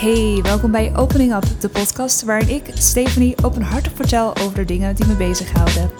Hey, welkom bij Opening Up, de podcast waarin ik, Stephanie, openhartig vertel over de dingen die me bezighouden.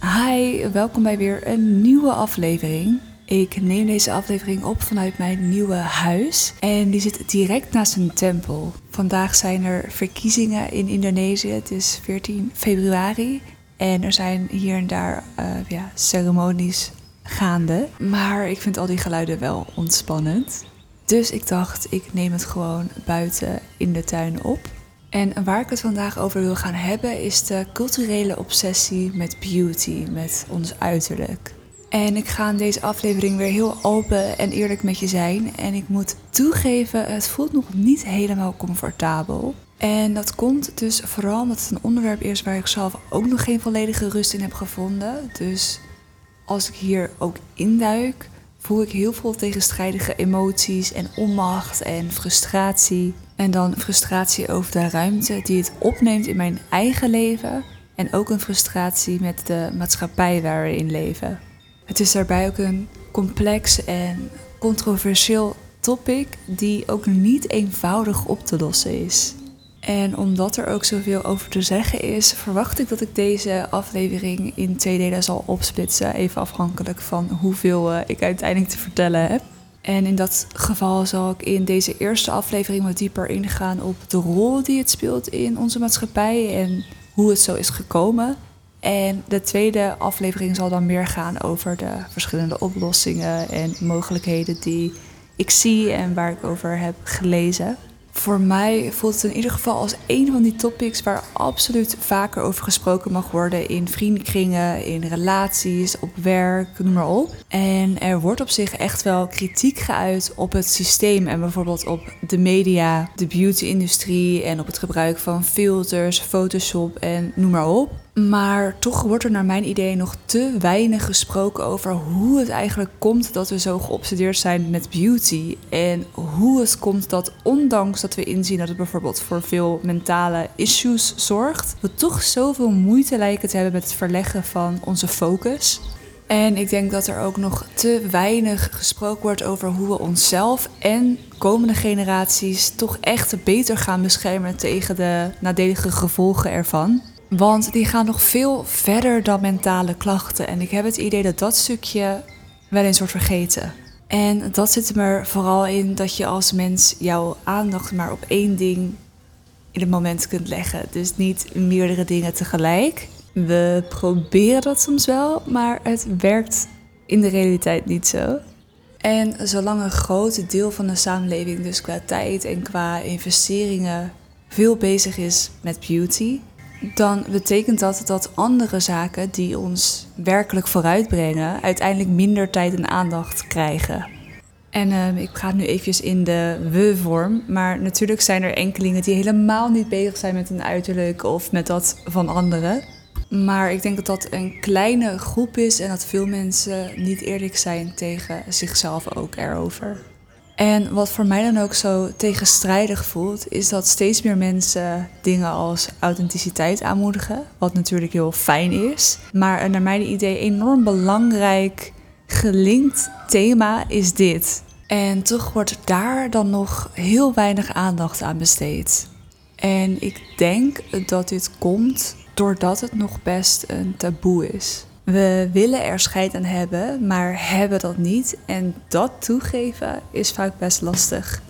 Hi, welkom bij weer een nieuwe aflevering. Ik neem deze aflevering op vanuit mijn nieuwe huis en die zit direct naast een tempel. Vandaag zijn er verkiezingen in Indonesië, het is 14 februari en er zijn hier en daar uh, ja, ceremonies gaande. Maar ik vind al die geluiden wel ontspannend. Dus ik dacht, ik neem het gewoon buiten in de tuin op. En waar ik het vandaag over wil gaan hebben is de culturele obsessie met beauty, met ons uiterlijk. En ik ga in deze aflevering weer heel open en eerlijk met je zijn. En ik moet toegeven, het voelt nog niet helemaal comfortabel. En dat komt dus vooral omdat het een onderwerp is waar ik zelf ook nog geen volledige rust in heb gevonden. Dus als ik hier ook induik, voel ik heel veel tegenstrijdige emoties en onmacht en frustratie. En dan frustratie over de ruimte die het opneemt in mijn eigen leven. En ook een frustratie met de maatschappij waar we in leven. Het is daarbij ook een complex en controversieel topic die ook niet eenvoudig op te lossen is. En omdat er ook zoveel over te zeggen is, verwacht ik dat ik deze aflevering in twee delen zal opsplitsen. Even afhankelijk van hoeveel uh, ik uiteindelijk te vertellen heb. En in dat geval zal ik in deze eerste aflevering wat dieper ingaan op de rol die het speelt in onze maatschappij en hoe het zo is gekomen. En de tweede aflevering zal dan meer gaan over de verschillende oplossingen en mogelijkheden die ik zie en waar ik over heb gelezen voor mij voelt het in ieder geval als een van die topics waar absoluut vaker over gesproken mag worden in vriendenkringen, in relaties, op werk, noem maar op. En er wordt op zich echt wel kritiek geuit op het systeem en bijvoorbeeld op de media, de beauty-industrie en op het gebruik van filters, Photoshop en noem maar op. Maar toch wordt er naar mijn idee nog te weinig gesproken over hoe het eigenlijk komt dat we zo geobsedeerd zijn met beauty. En hoe het komt dat ondanks dat we inzien dat het bijvoorbeeld voor veel mentale issues zorgt, we toch zoveel moeite lijken te hebben met het verleggen van onze focus. En ik denk dat er ook nog te weinig gesproken wordt over hoe we onszelf en komende generaties toch echt beter gaan beschermen tegen de nadelige gevolgen ervan. Want die gaan nog veel verder dan mentale klachten. En ik heb het idee dat dat stukje wel eens wordt vergeten. En dat zit er vooral in dat je als mens jouw aandacht maar op één ding in het moment kunt leggen. Dus niet meerdere dingen tegelijk. We proberen dat soms wel, maar het werkt in de realiteit niet zo. En zolang een groot deel van de samenleving, dus qua tijd en qua investeringen, veel bezig is met beauty, dan betekent dat dat andere zaken die ons werkelijk vooruitbrengen, uiteindelijk minder tijd en aandacht krijgen. En uh, ik ga nu even in de we-vorm. Maar natuurlijk zijn er enkelingen die helemaal niet bezig zijn met een uiterlijk of met dat van anderen. Maar ik denk dat dat een kleine groep is en dat veel mensen niet eerlijk zijn tegen zichzelf ook erover. En wat voor mij dan ook zo tegenstrijdig voelt, is dat steeds meer mensen dingen als authenticiteit aanmoedigen. Wat natuurlijk heel fijn is. Maar naar mijn idee enorm belangrijk gelinkt thema is dit. En toch wordt daar dan nog heel weinig aandacht aan besteed. En ik denk dat dit komt doordat het nog best een taboe is. We willen er scheid aan hebben, maar hebben dat niet. En dat toegeven is vaak best lastig.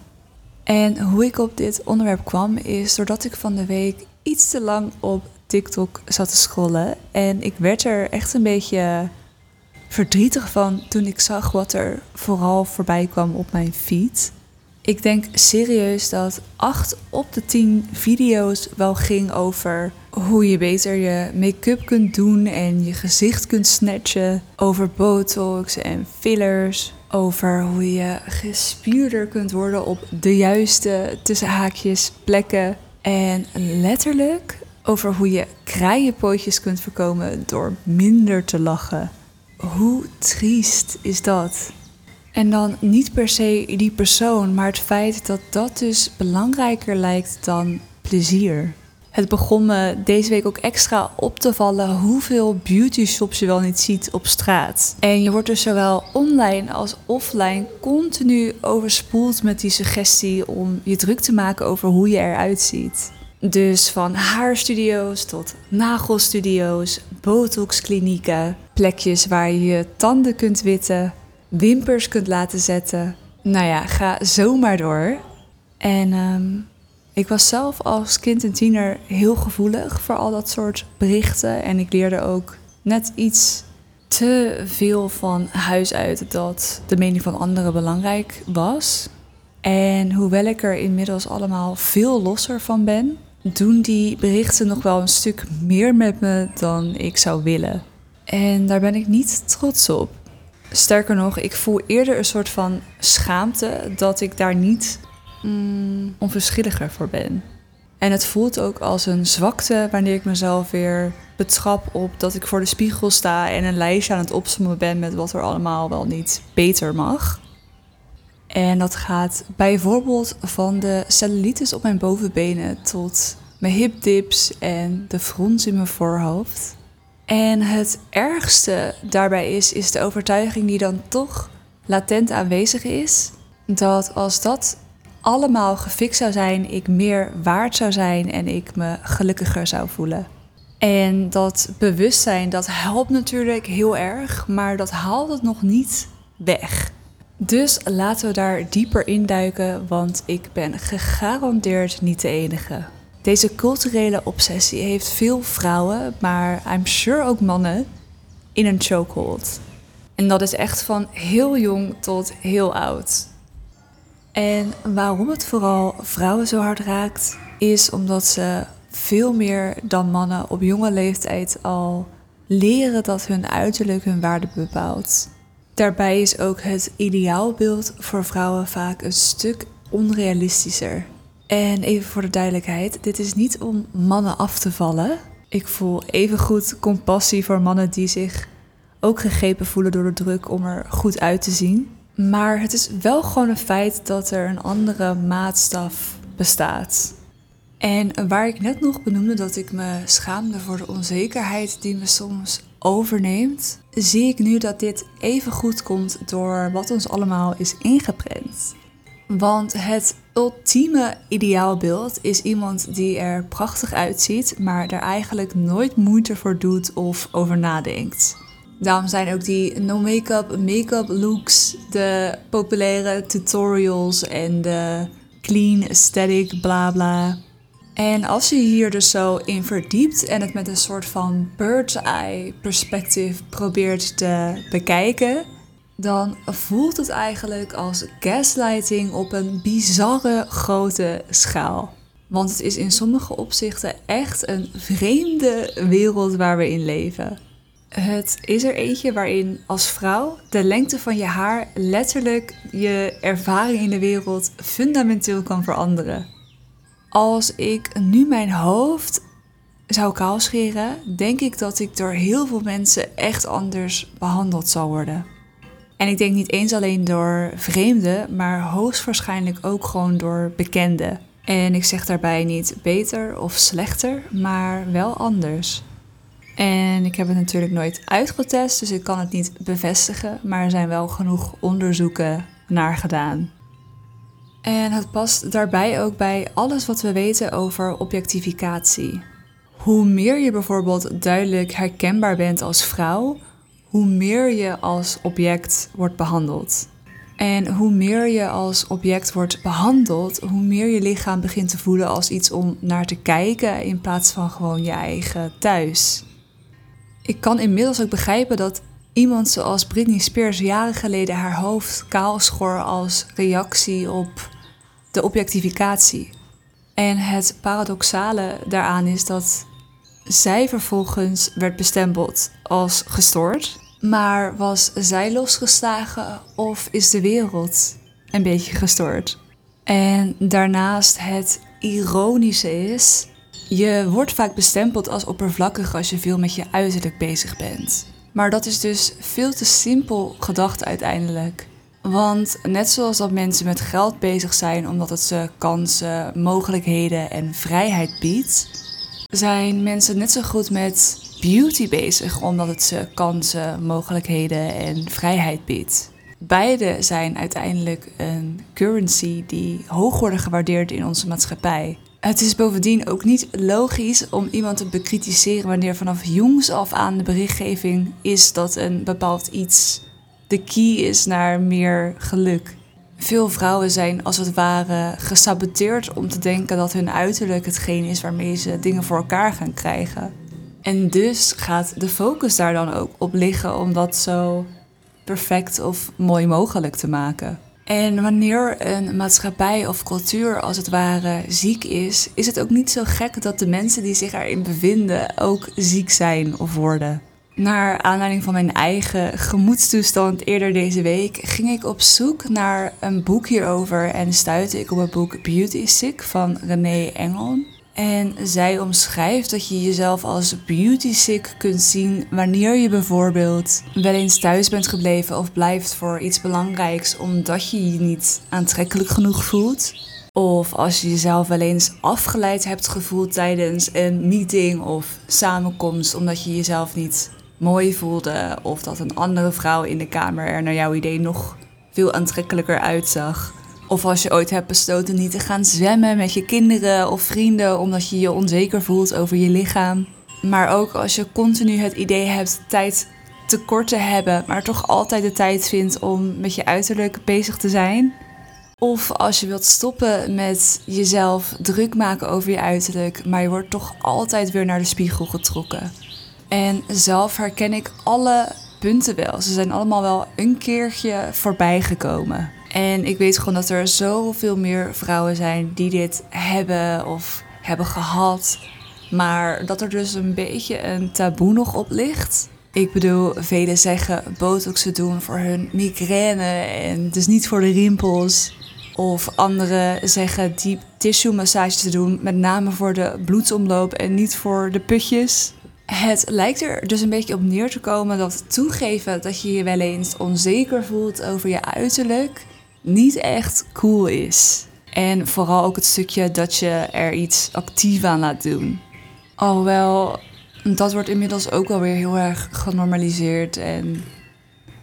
En hoe ik op dit onderwerp kwam is doordat ik van de week iets te lang op TikTok zat te scrollen. En ik werd er echt een beetje verdrietig van toen ik zag wat er vooral voorbij kwam op mijn feed. Ik denk serieus dat 8 op de 10 video's wel ging over hoe je beter je make-up kunt doen en je gezicht kunt snatchen. Over botox en fillers. Over hoe je gespierder kunt worden op de juiste tussenhaakjes plekken. En letterlijk over hoe je kraaienpootjes kunt voorkomen door minder te lachen. Hoe triest is dat? En dan niet per se die persoon, maar het feit dat dat dus belangrijker lijkt dan plezier. Het begon me deze week ook extra op te vallen hoeveel beauty shops je wel niet ziet op straat. En je wordt dus zowel online als offline continu overspoeld met die suggestie om je druk te maken over hoe je eruit ziet. Dus van haarstudio's tot nagelstudio's, botoxklinieken, plekjes waar je je tanden kunt witten, wimpers kunt laten zetten. Nou ja, ga zomaar door. En ehm, ik was zelf als kind en tiener heel gevoelig voor al dat soort berichten. En ik leerde ook net iets te veel van huis uit dat de mening van anderen belangrijk was. En hoewel ik er inmiddels allemaal veel losser van ben, doen die berichten nog wel een stuk meer met me dan ik zou willen. En daar ben ik niet trots op. Sterker nog, ik voel eerder een soort van schaamte dat ik daar niet mm, onverschilliger voor ben. En het voelt ook als een zwakte wanneer ik mezelf weer betrap op dat ik voor de spiegel sta en een lijstje aan het opzommen ben met wat er allemaal wel niet beter mag. En dat gaat bijvoorbeeld van de cellulitis op mijn bovenbenen tot mijn hipdips en de frons in mijn voorhoofd. En het ergste daarbij is, is de overtuiging die dan toch latent aanwezig is, dat als dat allemaal gefixt zou zijn, ik meer waard zou zijn en ik me gelukkiger zou voelen. En dat bewustzijn, dat helpt natuurlijk heel erg, maar dat haalt het nog niet weg. Dus laten we daar dieper induiken, want ik ben gegarandeerd niet de enige. Deze culturele obsessie heeft veel vrouwen, maar I'm sure ook mannen, in een chokehold. En dat is echt van heel jong tot heel oud. En waarom het vooral vrouwen zo hard raakt, is omdat ze veel meer dan mannen op jonge leeftijd al leren dat hun uiterlijk hun waarde bepaalt. Daarbij is ook het ideaalbeeld voor vrouwen vaak een stuk onrealistischer. En even voor de duidelijkheid, dit is niet om mannen af te vallen. Ik voel evengoed compassie voor mannen die zich ook gegrepen voelen door de druk om er goed uit te zien. Maar het is wel gewoon een feit dat er een andere maatstaf bestaat. En waar ik net nog benoemde dat ik me schaamde voor de onzekerheid die me soms overneemt, zie ik nu dat dit even goed komt door wat ons allemaal is ingeprent. Want het ultieme ideaalbeeld is iemand die er prachtig uitziet, maar er eigenlijk nooit moeite voor doet of over nadenkt. Daarom zijn ook die no-make-up, make-up looks, de populaire tutorials en de clean aesthetic bla bla. En als je hier dus zo in verdiept en het met een soort van bird's eye perspectief probeert te bekijken, dan voelt het eigenlijk als gaslighting op een bizarre grote schaal. Want het is in sommige opzichten echt een vreemde wereld waar we in leven. Het is er eentje waarin als vrouw de lengte van je haar letterlijk je ervaring in de wereld fundamenteel kan veranderen. Als ik nu mijn hoofd zou kaal scheren, denk ik dat ik door heel veel mensen echt anders behandeld zal worden. En ik denk niet eens alleen door vreemden, maar hoogstwaarschijnlijk ook gewoon door bekenden. En ik zeg daarbij niet beter of slechter, maar wel anders. En ik heb het natuurlijk nooit uitgetest, dus ik kan het niet bevestigen, maar er zijn wel genoeg onderzoeken naar gedaan. En het past daarbij ook bij alles wat we weten over objectificatie. Hoe meer je bijvoorbeeld duidelijk herkenbaar bent als vrouw, hoe meer je als object wordt behandeld. En hoe meer je als object wordt behandeld, hoe meer je lichaam begint te voelen als iets om naar te kijken in plaats van gewoon je eigen thuis. Ik kan inmiddels ook begrijpen dat iemand zoals Britney Spears jaren geleden haar hoofd kaal schor als reactie op de objectificatie. En het paradoxale daaraan is dat zij vervolgens werd bestempeld als gestoord. Maar was zij losgeslagen of is de wereld een beetje gestoord? En daarnaast het ironische is, je wordt vaak bestempeld als oppervlakkig als je veel met je uiterlijk bezig bent. Maar dat is dus veel te simpel gedacht uiteindelijk. Want net zoals dat mensen met geld bezig zijn omdat het ze kansen, mogelijkheden en vrijheid biedt, zijn mensen net zo goed met beauty bezig, omdat het ze kansen, mogelijkheden en vrijheid biedt. Beide zijn uiteindelijk een currency die hoog worden gewaardeerd in onze maatschappij. Het is bovendien ook niet logisch om iemand te bekritiseren wanneer vanaf jongs af aan de berichtgeving is dat een bepaald iets de key is naar meer geluk. Veel vrouwen zijn als het ware gesaboteerd om te denken dat hun uiterlijk hetgeen is waarmee ze dingen voor elkaar gaan krijgen. En dus gaat de focus daar dan ook op liggen om dat zo perfect of mooi mogelijk te maken. En wanneer een maatschappij of cultuur als het ware ziek is, is het ook niet zo gek dat de mensen die zich erin bevinden ook ziek zijn of worden. Naar aanleiding van mijn eigen gemoedstoestand eerder deze week ging ik op zoek naar een boek hierover en stuitte ik op het boek Beauty Sick van René Engel. En zij omschrijft dat je jezelf als beauty sick kunt zien wanneer je bijvoorbeeld wel eens thuis bent gebleven of blijft voor iets belangrijks omdat je je niet aantrekkelijk genoeg voelt. Of als je jezelf wel eens afgeleid hebt gevoeld tijdens een meeting of samenkomst omdat je jezelf niet mooi voelde. Of dat een andere vrouw in de kamer er naar jouw idee nog veel aantrekkelijker uitzag. Of als je ooit hebt besloten niet te gaan zwemmen met je kinderen of vrienden omdat je je onzeker voelt over je lichaam. Maar ook als je continu het idee hebt tijd tekort te hebben, maar toch altijd de tijd vindt om met je uiterlijk bezig te zijn. Of als je wilt stoppen met jezelf druk maken over je uiterlijk, maar je wordt toch altijd weer naar de spiegel getrokken. En zelf herken ik alle punten wel. Ze zijn allemaal wel een keertje voorbij gekomen. En ik weet gewoon dat er zoveel meer vrouwen zijn die dit hebben of hebben gehad. Maar dat er dus een beetje een taboe nog op ligt. Ik bedoel, velen zeggen botoxen doen voor hun migraine en dus niet voor de rimpels. Of anderen zeggen diep tissue massage te doen, met name voor de bloedsomloop en niet voor de putjes. Het lijkt er dus een beetje op neer te komen dat toegeven dat je je wel eens onzeker voelt over je uiterlijk niet echt cool is. En vooral ook het stukje dat je er iets actief aan laat doen. Alhoewel, dat wordt inmiddels ook alweer heel erg genormaliseerd. En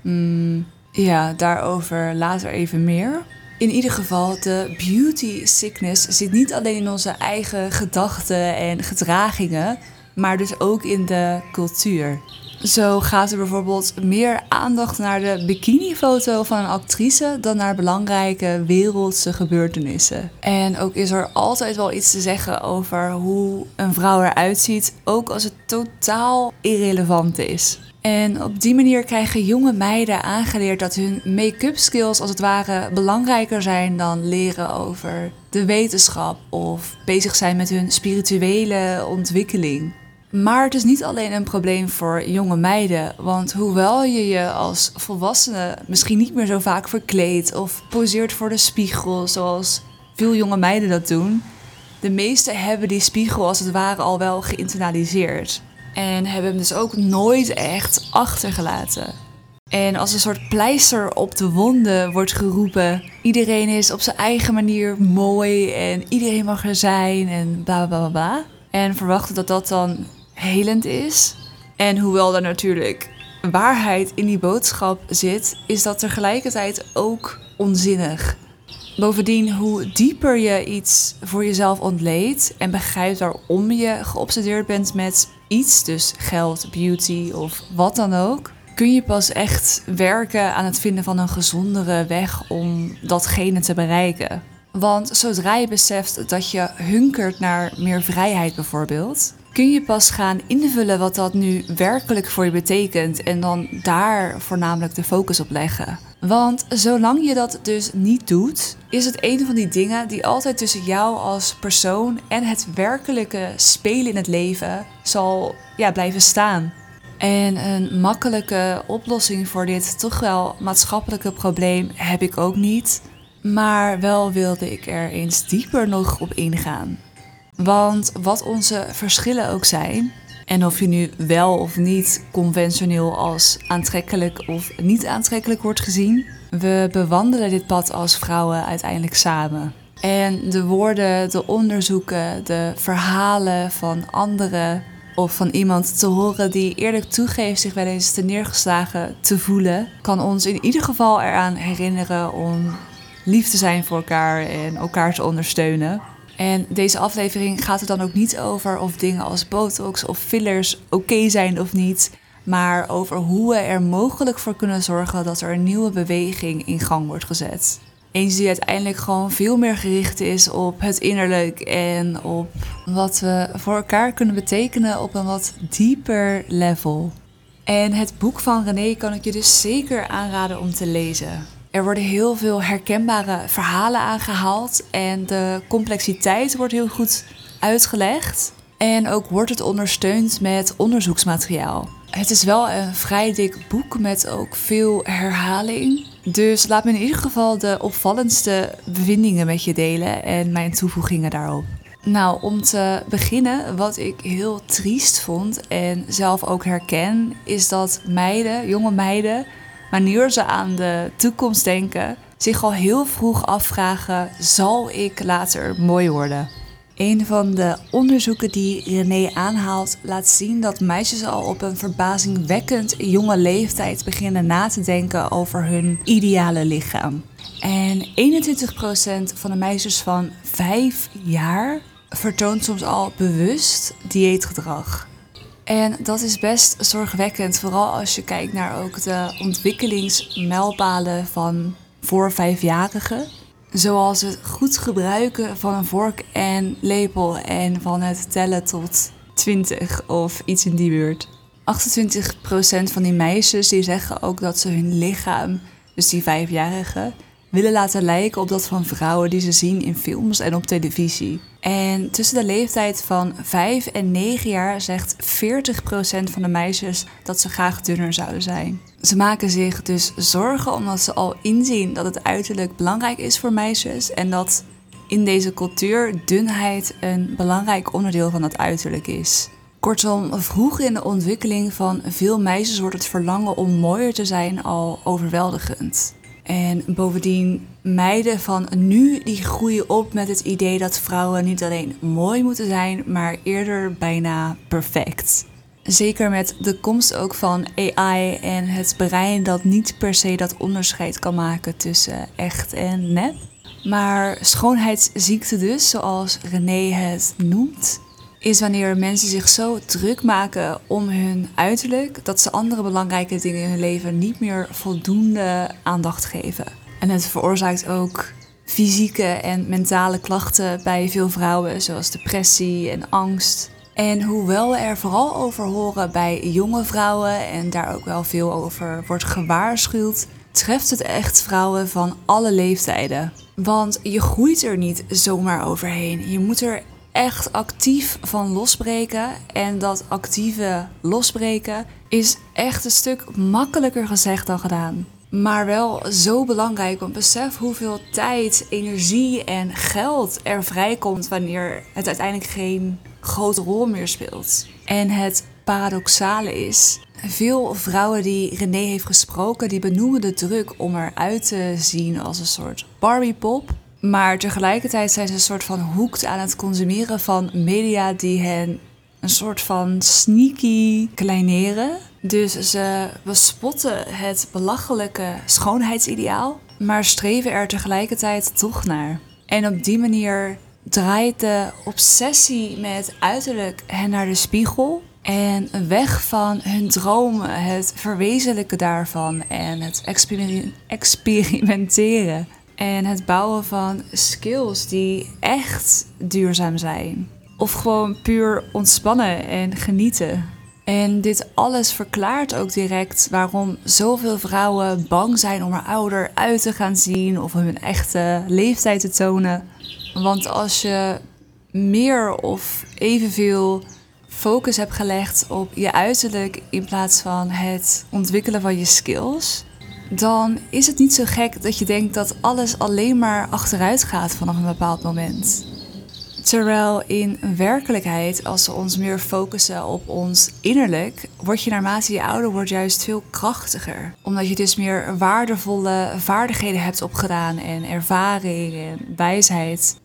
mm, ja, daarover later even meer. In ieder geval, de beauty sickness zit niet alleen in onze eigen gedachten en gedragingen, maar dus ook in de cultuur. Zo gaat er bijvoorbeeld meer aandacht naar de bikinifoto van een actrice dan naar belangrijke wereldse gebeurtenissen. En ook is er altijd wel iets te zeggen over hoe een vrouw eruit ziet, ook als het totaal irrelevant is. En op die manier krijgen jonge meiden aangeleerd dat hun make-up skills als het ware belangrijker zijn dan leren over de wetenschap of bezig zijn met hun spirituele ontwikkeling. Maar het is niet alleen een probleem voor jonge meiden. Want hoewel je je als volwassene misschien niet meer zo vaak verkleedt of poseert voor de spiegel, zoals veel jonge meiden dat doen, de meesten hebben die spiegel als het ware al wel geïnternaliseerd. En hebben hem dus ook nooit echt achtergelaten. En als een soort pleister op de wonden wordt geroepen: iedereen is op zijn eigen manier mooi en iedereen mag er zijn en bla bla bla. bla. En verwachten dat dat dan helend is. En hoewel er natuurlijk waarheid in die boodschap zit, is dat tegelijkertijd ook onzinnig. Bovendien, hoe dieper je iets voor jezelf ontleedt en begrijpt waarom je geobsedeerd bent met iets, dus geld, beauty of wat dan ook, kun je pas echt werken aan het vinden van een gezondere weg om datgene te bereiken. Want zodra je beseft dat je hunkert naar meer vrijheid bijvoorbeeld, kun je pas gaan invullen wat dat nu werkelijk voor je betekent en dan daar voornamelijk de focus op leggen. Want zolang je dat dus niet doet, is het een van die dingen die altijd tussen jou als persoon en het werkelijke spelen in het leven zal ja, blijven staan. En een makkelijke oplossing voor dit toch wel maatschappelijke probleem heb ik ook niet. Maar wel wilde ik er eens dieper nog op ingaan. Want wat onze verschillen ook zijn, en of je nu wel of niet conventioneel als aantrekkelijk of niet aantrekkelijk wordt gezien, we bewandelen dit pad als vrouwen uiteindelijk samen. En de woorden, de onderzoeken, de verhalen van anderen of van iemand te horen die eerlijk toegeeft zich wel eens te neergeslagen te voelen, kan ons in ieder geval eraan herinneren om lief te zijn voor elkaar en elkaar te ondersteunen. En deze aflevering gaat er dan ook niet over of dingen als botox of fillers oké zijn of niet, maar over hoe we er mogelijk voor kunnen zorgen dat er een nieuwe beweging in gang wordt gezet. Eens die uiteindelijk gewoon veel meer gericht is op het innerlijk en op wat we voor elkaar kunnen betekenen op een wat dieper level. En het boek van René kan ik je dus zeker aanraden om te lezen. Er worden heel veel herkenbare verhalen aangehaald en de complexiteit wordt heel goed uitgelegd. En ook wordt het ondersteund met onderzoeksmateriaal. Het is wel een vrij dik boek met ook veel herhaling. Dus laat me in ieder geval de opvallendste bevindingen met je delen en mijn toevoegingen daarop. Nou, om te beginnen, wat ik heel triest vond en zelf ook herken, is dat meiden, jonge meiden, wanneer ze aan de toekomst denken, zich al heel vroeg afvragen: zal ik later mooi worden? Een van de onderzoeken die René aanhaalt laat zien dat meisjes al op een verbazingwekkend jonge leeftijd beginnen na te denken over hun ideale lichaam. En 21% van de meisjes van 5 jaar vertoont soms al bewust dieetgedrag. En dat is best zorgwekkend, vooral als je kijkt naar ook de ontwikkelingsmijlpalen van voor vijfjarigen. Zoals het goed gebruiken van een vork en lepel en van het tellen tot 20 of iets in die buurt. 28% van die meisjes die zeggen ook dat ze hun lichaam, dus die vijfjarigen, willen laten lijken op dat van vrouwen die ze zien in films en op televisie. En tussen de leeftijd van 5 en 9 jaar zegt 40% van de meisjes dat ze graag dunner zouden zijn. Ze maken zich dus zorgen omdat ze al inzien dat het uiterlijk belangrijk is voor meisjes en dat in deze cultuur dunheid een belangrijk onderdeel van het uiterlijk is. Kortom, vroeg in de ontwikkeling van veel meisjes wordt het verlangen om mooier te zijn al overweldigend. En bovendien, meiden van nu die groeien op met het idee dat vrouwen niet alleen mooi moeten zijn, maar eerder bijna perfect. Zeker met de komst ook van AI en het brein dat niet per se dat onderscheid kan maken tussen echt en nep. Maar schoonheidsziekte dus, zoals René het noemt, is wanneer mensen zich zo druk maken om hun uiterlijk dat ze andere belangrijke dingen in hun leven niet meer voldoende aandacht geven. En het veroorzaakt ook fysieke en mentale klachten bij veel vrouwen, zoals depressie en angst. En hoewel we er vooral over horen bij jonge vrouwen en daar ook wel veel over wordt gewaarschuwd, treft het echt vrouwen van alle leeftijden. Want je groeit er niet zomaar overheen. Je moet er echt actief van losbreken. En dat actieve losbreken is echt een stuk makkelijker gezegd dan gedaan. Maar wel zo belangrijk, want besef hoeveel tijd, energie en geld er vrijkomt wanneer het uiteindelijk geen grote rol meer speelt. En het paradoxale is, veel vrouwen die René heeft gesproken, die benoemen de druk om eruit te zien als een soort Barbie-pop. Maar tegelijkertijd zijn ze een soort van hoekt aan het consumeren van media die hen een soort van sneaky kleineren. Dus ze bespotten het belachelijke schoonheidsideaal, maar streven er tegelijkertijd toch naar. En op die manier draait de obsessie met uiterlijk hen naar de spiegel en weg van hun dromen, het verwezenlijken daarvan en het experimenteren. En het bouwen van skills die echt duurzaam zijn. Of gewoon puur ontspannen en genieten. En dit alles verklaart ook direct waarom zoveel vrouwen bang zijn om er ouder uit te gaan zien of hun echte leeftijd te tonen. Want als je meer of evenveel focus hebt gelegd op je uiterlijk in plaats van het ontwikkelen van je skills, dan is het niet zo gek dat je denkt dat alles alleen maar achteruit gaat vanaf een bepaald moment. Terwijl in werkelijkheid, als we ons meer focussen op ons innerlijk, word je naarmate je ouder wordt juist veel krachtiger. Omdat je dus meer waardevolle vaardigheden hebt opgedaan en ervaring en wijsheid.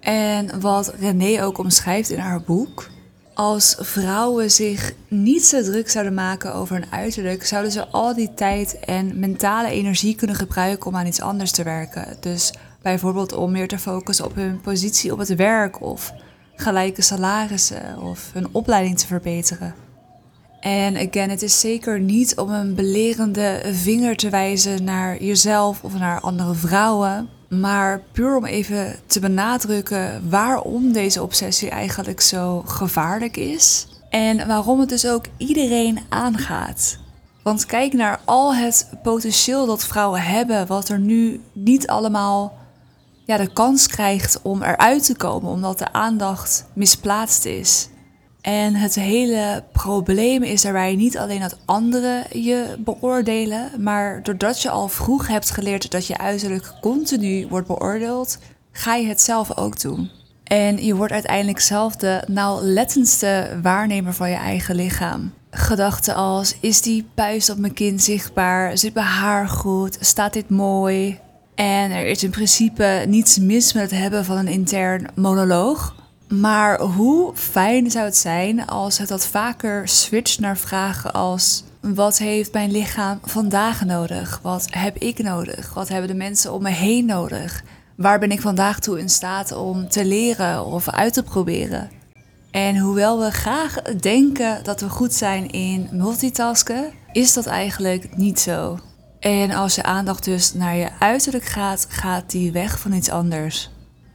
En wat René ook omschrijft in haar boek. Als vrouwen zich niet zo druk zouden maken over hun uiterlijk, zouden ze al die tijd en mentale energie kunnen gebruiken om aan iets anders te werken. Dus bijvoorbeeld om meer te focussen op hun positie op het werk of gelijke salarissen of hun opleiding te verbeteren. En again, het is zeker niet om een belerende vinger te wijzen naar jezelf of naar andere vrouwen. Maar puur om even te benadrukken waarom deze obsessie eigenlijk zo gevaarlijk is. En waarom het dus ook iedereen aangaat. Want kijk naar al het potentieel dat vrouwen hebben, wat er nu niet allemaal ja, de kans krijgt om eruit te komen, omdat de aandacht misplaatst is. En het hele probleem is daarbij niet alleen dat anderen je beoordelen, maar doordat je al vroeg hebt geleerd dat je uiterlijk continu wordt beoordeeld, ga je het zelf ook doen. En je wordt uiteindelijk zelf de nauwlettendste waarnemer van je eigen lichaam. Gedachten als: is die puist op mijn kin zichtbaar? Zit mijn haar goed? Staat dit mooi? En er is in principe niets mis met het hebben van een intern monoloog. Maar hoe fijn zou het zijn als het wat vaker switcht naar vragen als: wat heeft mijn lichaam vandaag nodig? Wat heb ik nodig? Wat hebben de mensen om me heen nodig? Waar ben ik vandaag toe in staat om te leren of uit te proberen? En hoewel we graag denken dat we goed zijn in multitasken, is dat eigenlijk niet zo. En als je aandacht dus naar je uiterlijk gaat, gaat die weg van iets anders.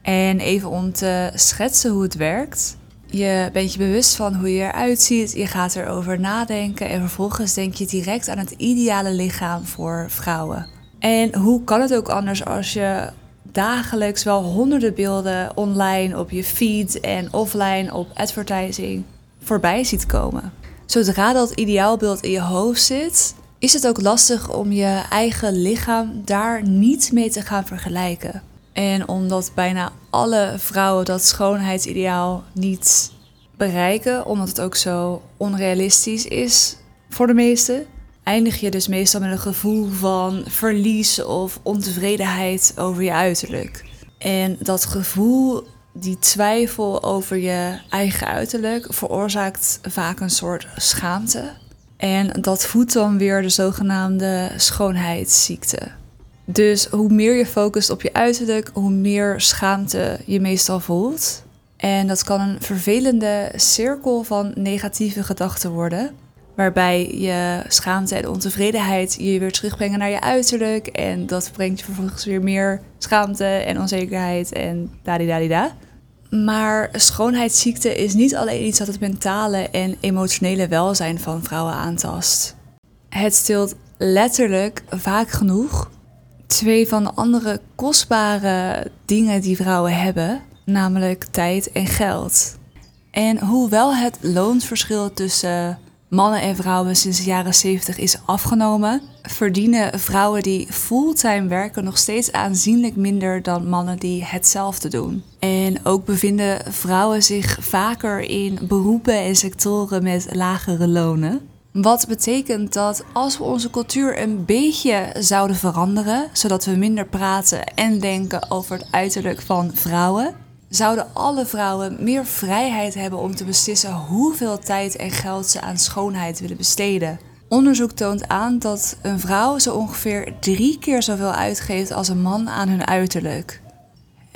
En even om te schetsen hoe het werkt. Je bent je bewust van hoe je eruit ziet, je gaat erover nadenken en vervolgens denk je direct aan het ideale lichaam voor vrouwen. En hoe kan het ook anders als je dagelijks wel honderden beelden online op je feed en offline op advertising voorbij ziet komen? Zodra dat ideaalbeeld in je hoofd zit, is het ook lastig om je eigen lichaam daar niet mee te gaan vergelijken. En omdat bijna alle vrouwen dat schoonheidsideaal niet bereiken, omdat het ook zo onrealistisch is voor de meesten, eindig je dus meestal met een gevoel van verlies of ontevredenheid over je uiterlijk. En dat gevoel, die twijfel over je eigen uiterlijk, veroorzaakt vaak een soort schaamte. En dat voedt dan weer de zogenaamde schoonheidsziekte. Dus hoe meer je focust op je uiterlijk, hoe meer schaamte je meestal voelt. En dat kan een vervelende cirkel van negatieve gedachten worden. Waarbij je schaamte en ontevredenheid je weer terugbrengen naar je uiterlijk. En dat brengt je vervolgens weer meer schaamte en onzekerheid en da. Maar schoonheidsziekte is niet alleen iets dat het mentale en emotionele welzijn van vrouwen aantast. Het stilt letterlijk vaak genoeg twee van de andere kostbare dingen die vrouwen hebben, namelijk tijd en geld. En hoewel het loonsverschil tussen mannen en vrouwen sinds de jaren 70 is afgenomen, verdienen vrouwen die fulltime werken nog steeds aanzienlijk minder dan mannen die hetzelfde doen. En ook bevinden vrouwen zich vaker in beroepen en sectoren met lagere lonen. Wat betekent dat als we onze cultuur een beetje zouden veranderen, zodat we minder praten en denken over het uiterlijk van vrouwen, zouden alle vrouwen meer vrijheid hebben om te beslissen hoeveel tijd en geld ze aan schoonheid willen besteden. Onderzoek toont aan dat een vrouw zo ongeveer drie keer zoveel uitgeeft als een man aan hun uiterlijk.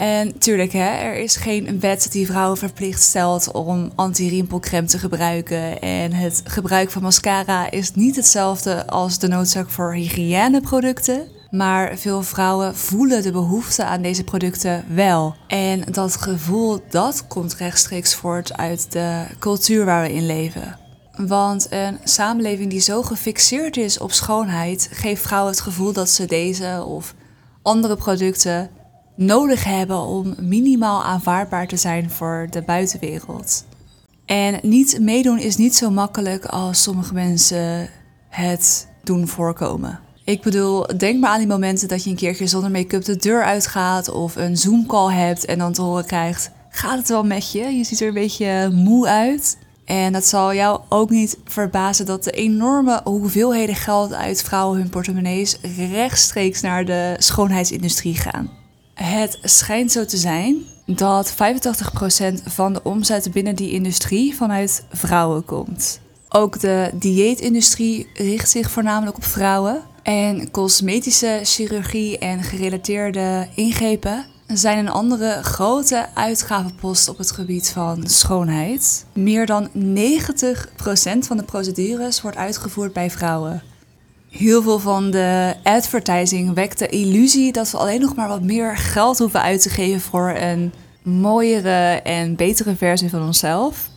En tuurlijk, hè, er is geen wet die vrouwen verplicht stelt om anti-rimpelcreme te gebruiken. En het gebruik van mascara is niet hetzelfde als de noodzaak voor hygiëneproducten. Maar veel vrouwen voelen de behoefte aan deze producten wel. En dat gevoel dat komt rechtstreeks voort uit de cultuur waar we in leven. Want een samenleving die zo gefixeerd is op schoonheid, geeft vrouwen het gevoel dat ze deze of andere producten nodig hebben om minimaal aanvaardbaar te zijn voor de buitenwereld. En niet meedoen is niet zo makkelijk als sommige mensen het doen voorkomen. Ik bedoel, denk maar aan die momenten dat je een keertje zonder make-up de deur uitgaat of een Zoom-call hebt en dan te horen krijgt: Gaat het wel met je? Je ziet er een beetje moe uit. En het zal jou ook niet verbazen dat de enorme hoeveelheden geld uit vrouwen hun portemonnees rechtstreeks naar de schoonheidsindustrie gaan. Het schijnt zo te zijn dat 85% van de omzet binnen die industrie vanuit vrouwen komt. Ook de dieetindustrie richt zich voornamelijk op vrouwen. En cosmetische chirurgie en gerelateerde ingrepen zijn een andere grote uitgavenpost op het gebied van schoonheid. Meer dan 90% van de procedures wordt uitgevoerd bij vrouwen. Heel veel van de advertising wekt de illusie dat we alleen nog maar wat meer geld hoeven uit te geven voor een mooiere en betere versie van onszelf.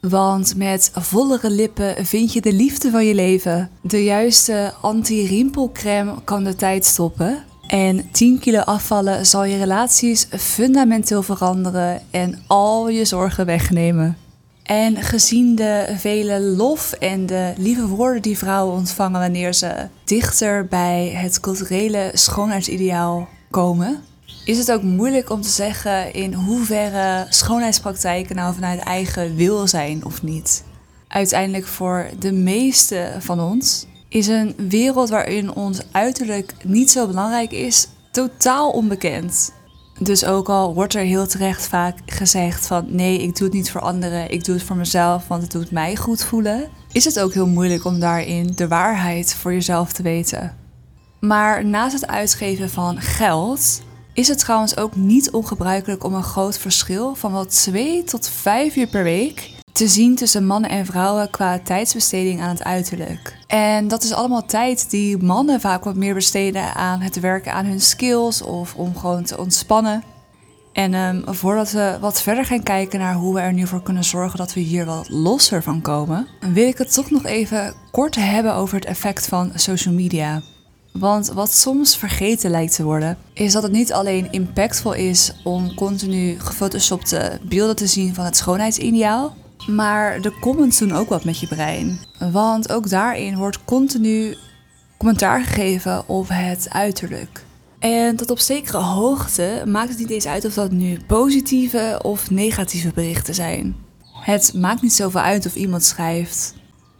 Want met vollere lippen vind je de liefde van je leven. De juiste anti-rimpelcreme kan de tijd stoppen. En 10 kilo afvallen zal je relaties fundamenteel veranderen en al je zorgen wegnemen. En gezien de vele lof en de lieve woorden die vrouwen ontvangen wanneer ze dichter bij het culturele schoonheidsideaal komen, is het ook moeilijk om te zeggen in hoeverre schoonheidspraktijken nou vanuit eigen wil zijn of niet. Uiteindelijk voor de meeste van ons is een wereld waarin ons uiterlijk niet zo belangrijk is, totaal onbekend. Dus ook al wordt er heel terecht vaak gezegd van nee, ik doe het niet voor anderen, ik doe het voor mezelf, want het doet mij goed voelen, is het ook heel moeilijk om daarin de waarheid voor jezelf te weten. Maar naast het uitgeven van geld is het trouwens ook niet ongebruikelijk om een groot verschil van wel 2 tot 5 uur per week te zien tussen mannen en vrouwen qua tijdsbesteding aan het uiterlijk. En dat is allemaal tijd die mannen vaak wat meer besteden aan het werken aan hun skills of om gewoon te ontspannen. En um, voordat we wat verder gaan kijken naar hoe we er nu voor kunnen zorgen dat we hier wat losser van komen, wil ik het toch nog even kort hebben over het effect van social media. Want wat soms vergeten lijkt te worden, is dat het niet alleen impactvol is om continu gefotoshopte beelden te zien van het schoonheidsideaal, maar de comments doen ook wat met je brein. Want ook daarin wordt continu commentaar gegeven op het uiterlijk. En tot op zekere hoogte maakt het niet eens uit of dat nu positieve of negatieve berichten zijn. Het maakt niet zoveel uit of iemand schrijft: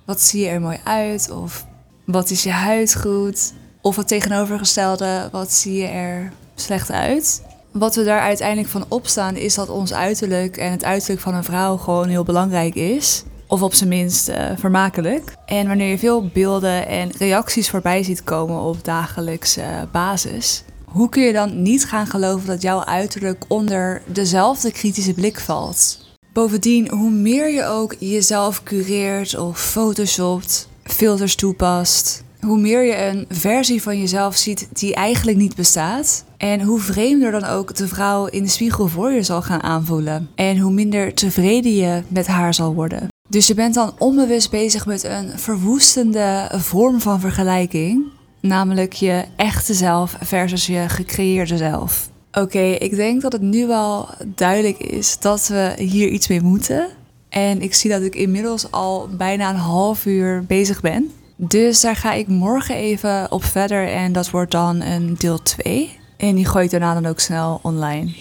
wat zie je er mooi uit? Of wat is je huid goed? Of het tegenovergestelde: wat zie je er slecht uit? Wat we daar uiteindelijk van opstaan is dat ons uiterlijk en het uiterlijk van een vrouw gewoon heel belangrijk is. Of op zijn minst uh, vermakelijk. En wanneer je veel beelden en reacties voorbij ziet komen op dagelijkse basis, hoe kun je dan niet gaan geloven dat jouw uiterlijk onder dezelfde kritische blik valt? Bovendien, hoe meer je ook jezelf cureert of photoshopt, filters toepast, hoe meer je een versie van jezelf ziet die eigenlijk niet bestaat. En hoe vreemder dan ook de vrouw in de spiegel voor je zal gaan aanvoelen. En hoe minder tevreden je met haar zal worden. Dus je bent dan onbewust bezig met een verwoestende vorm van vergelijking. Namelijk je echte zelf versus je gecreëerde zelf. Oké, ik denk dat het nu wel duidelijk is dat we hier iets mee moeten. En ik zie dat ik inmiddels al bijna een half uur bezig ben. Dus daar ga ik morgen even op verder en dat wordt dan een deel 2. En die gooi ik daarna dan ook snel online.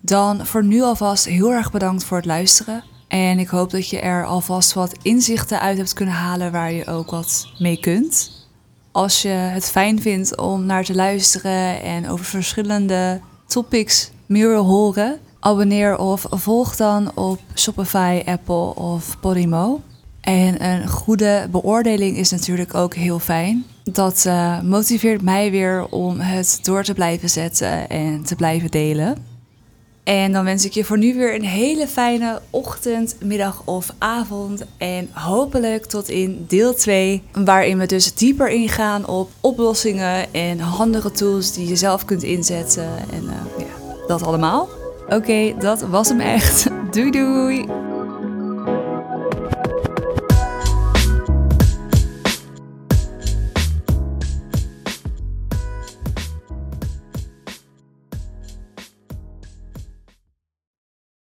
Dan voor nu alvast heel erg bedankt voor het luisteren. En ik hoop dat je er alvast wat inzichten uit hebt kunnen halen waar je ook wat mee kunt. Als je het fijn vindt om naar te luisteren en over verschillende topics meer wil horen, abonneer of volg dan op Shopify, Apple of Podimo. En een goede beoordeling is natuurlijk ook heel fijn. Dat uh, motiveert mij weer om het door te blijven zetten en te blijven delen. En dan wens ik je voor nu weer een hele fijne ochtend, middag of avond. En hopelijk tot in deel 2, waarin we dus dieper ingaan op oplossingen en handige tools die je zelf kunt inzetten. En uh, ja, dat allemaal. Oké, dat was hem echt. Doei doei!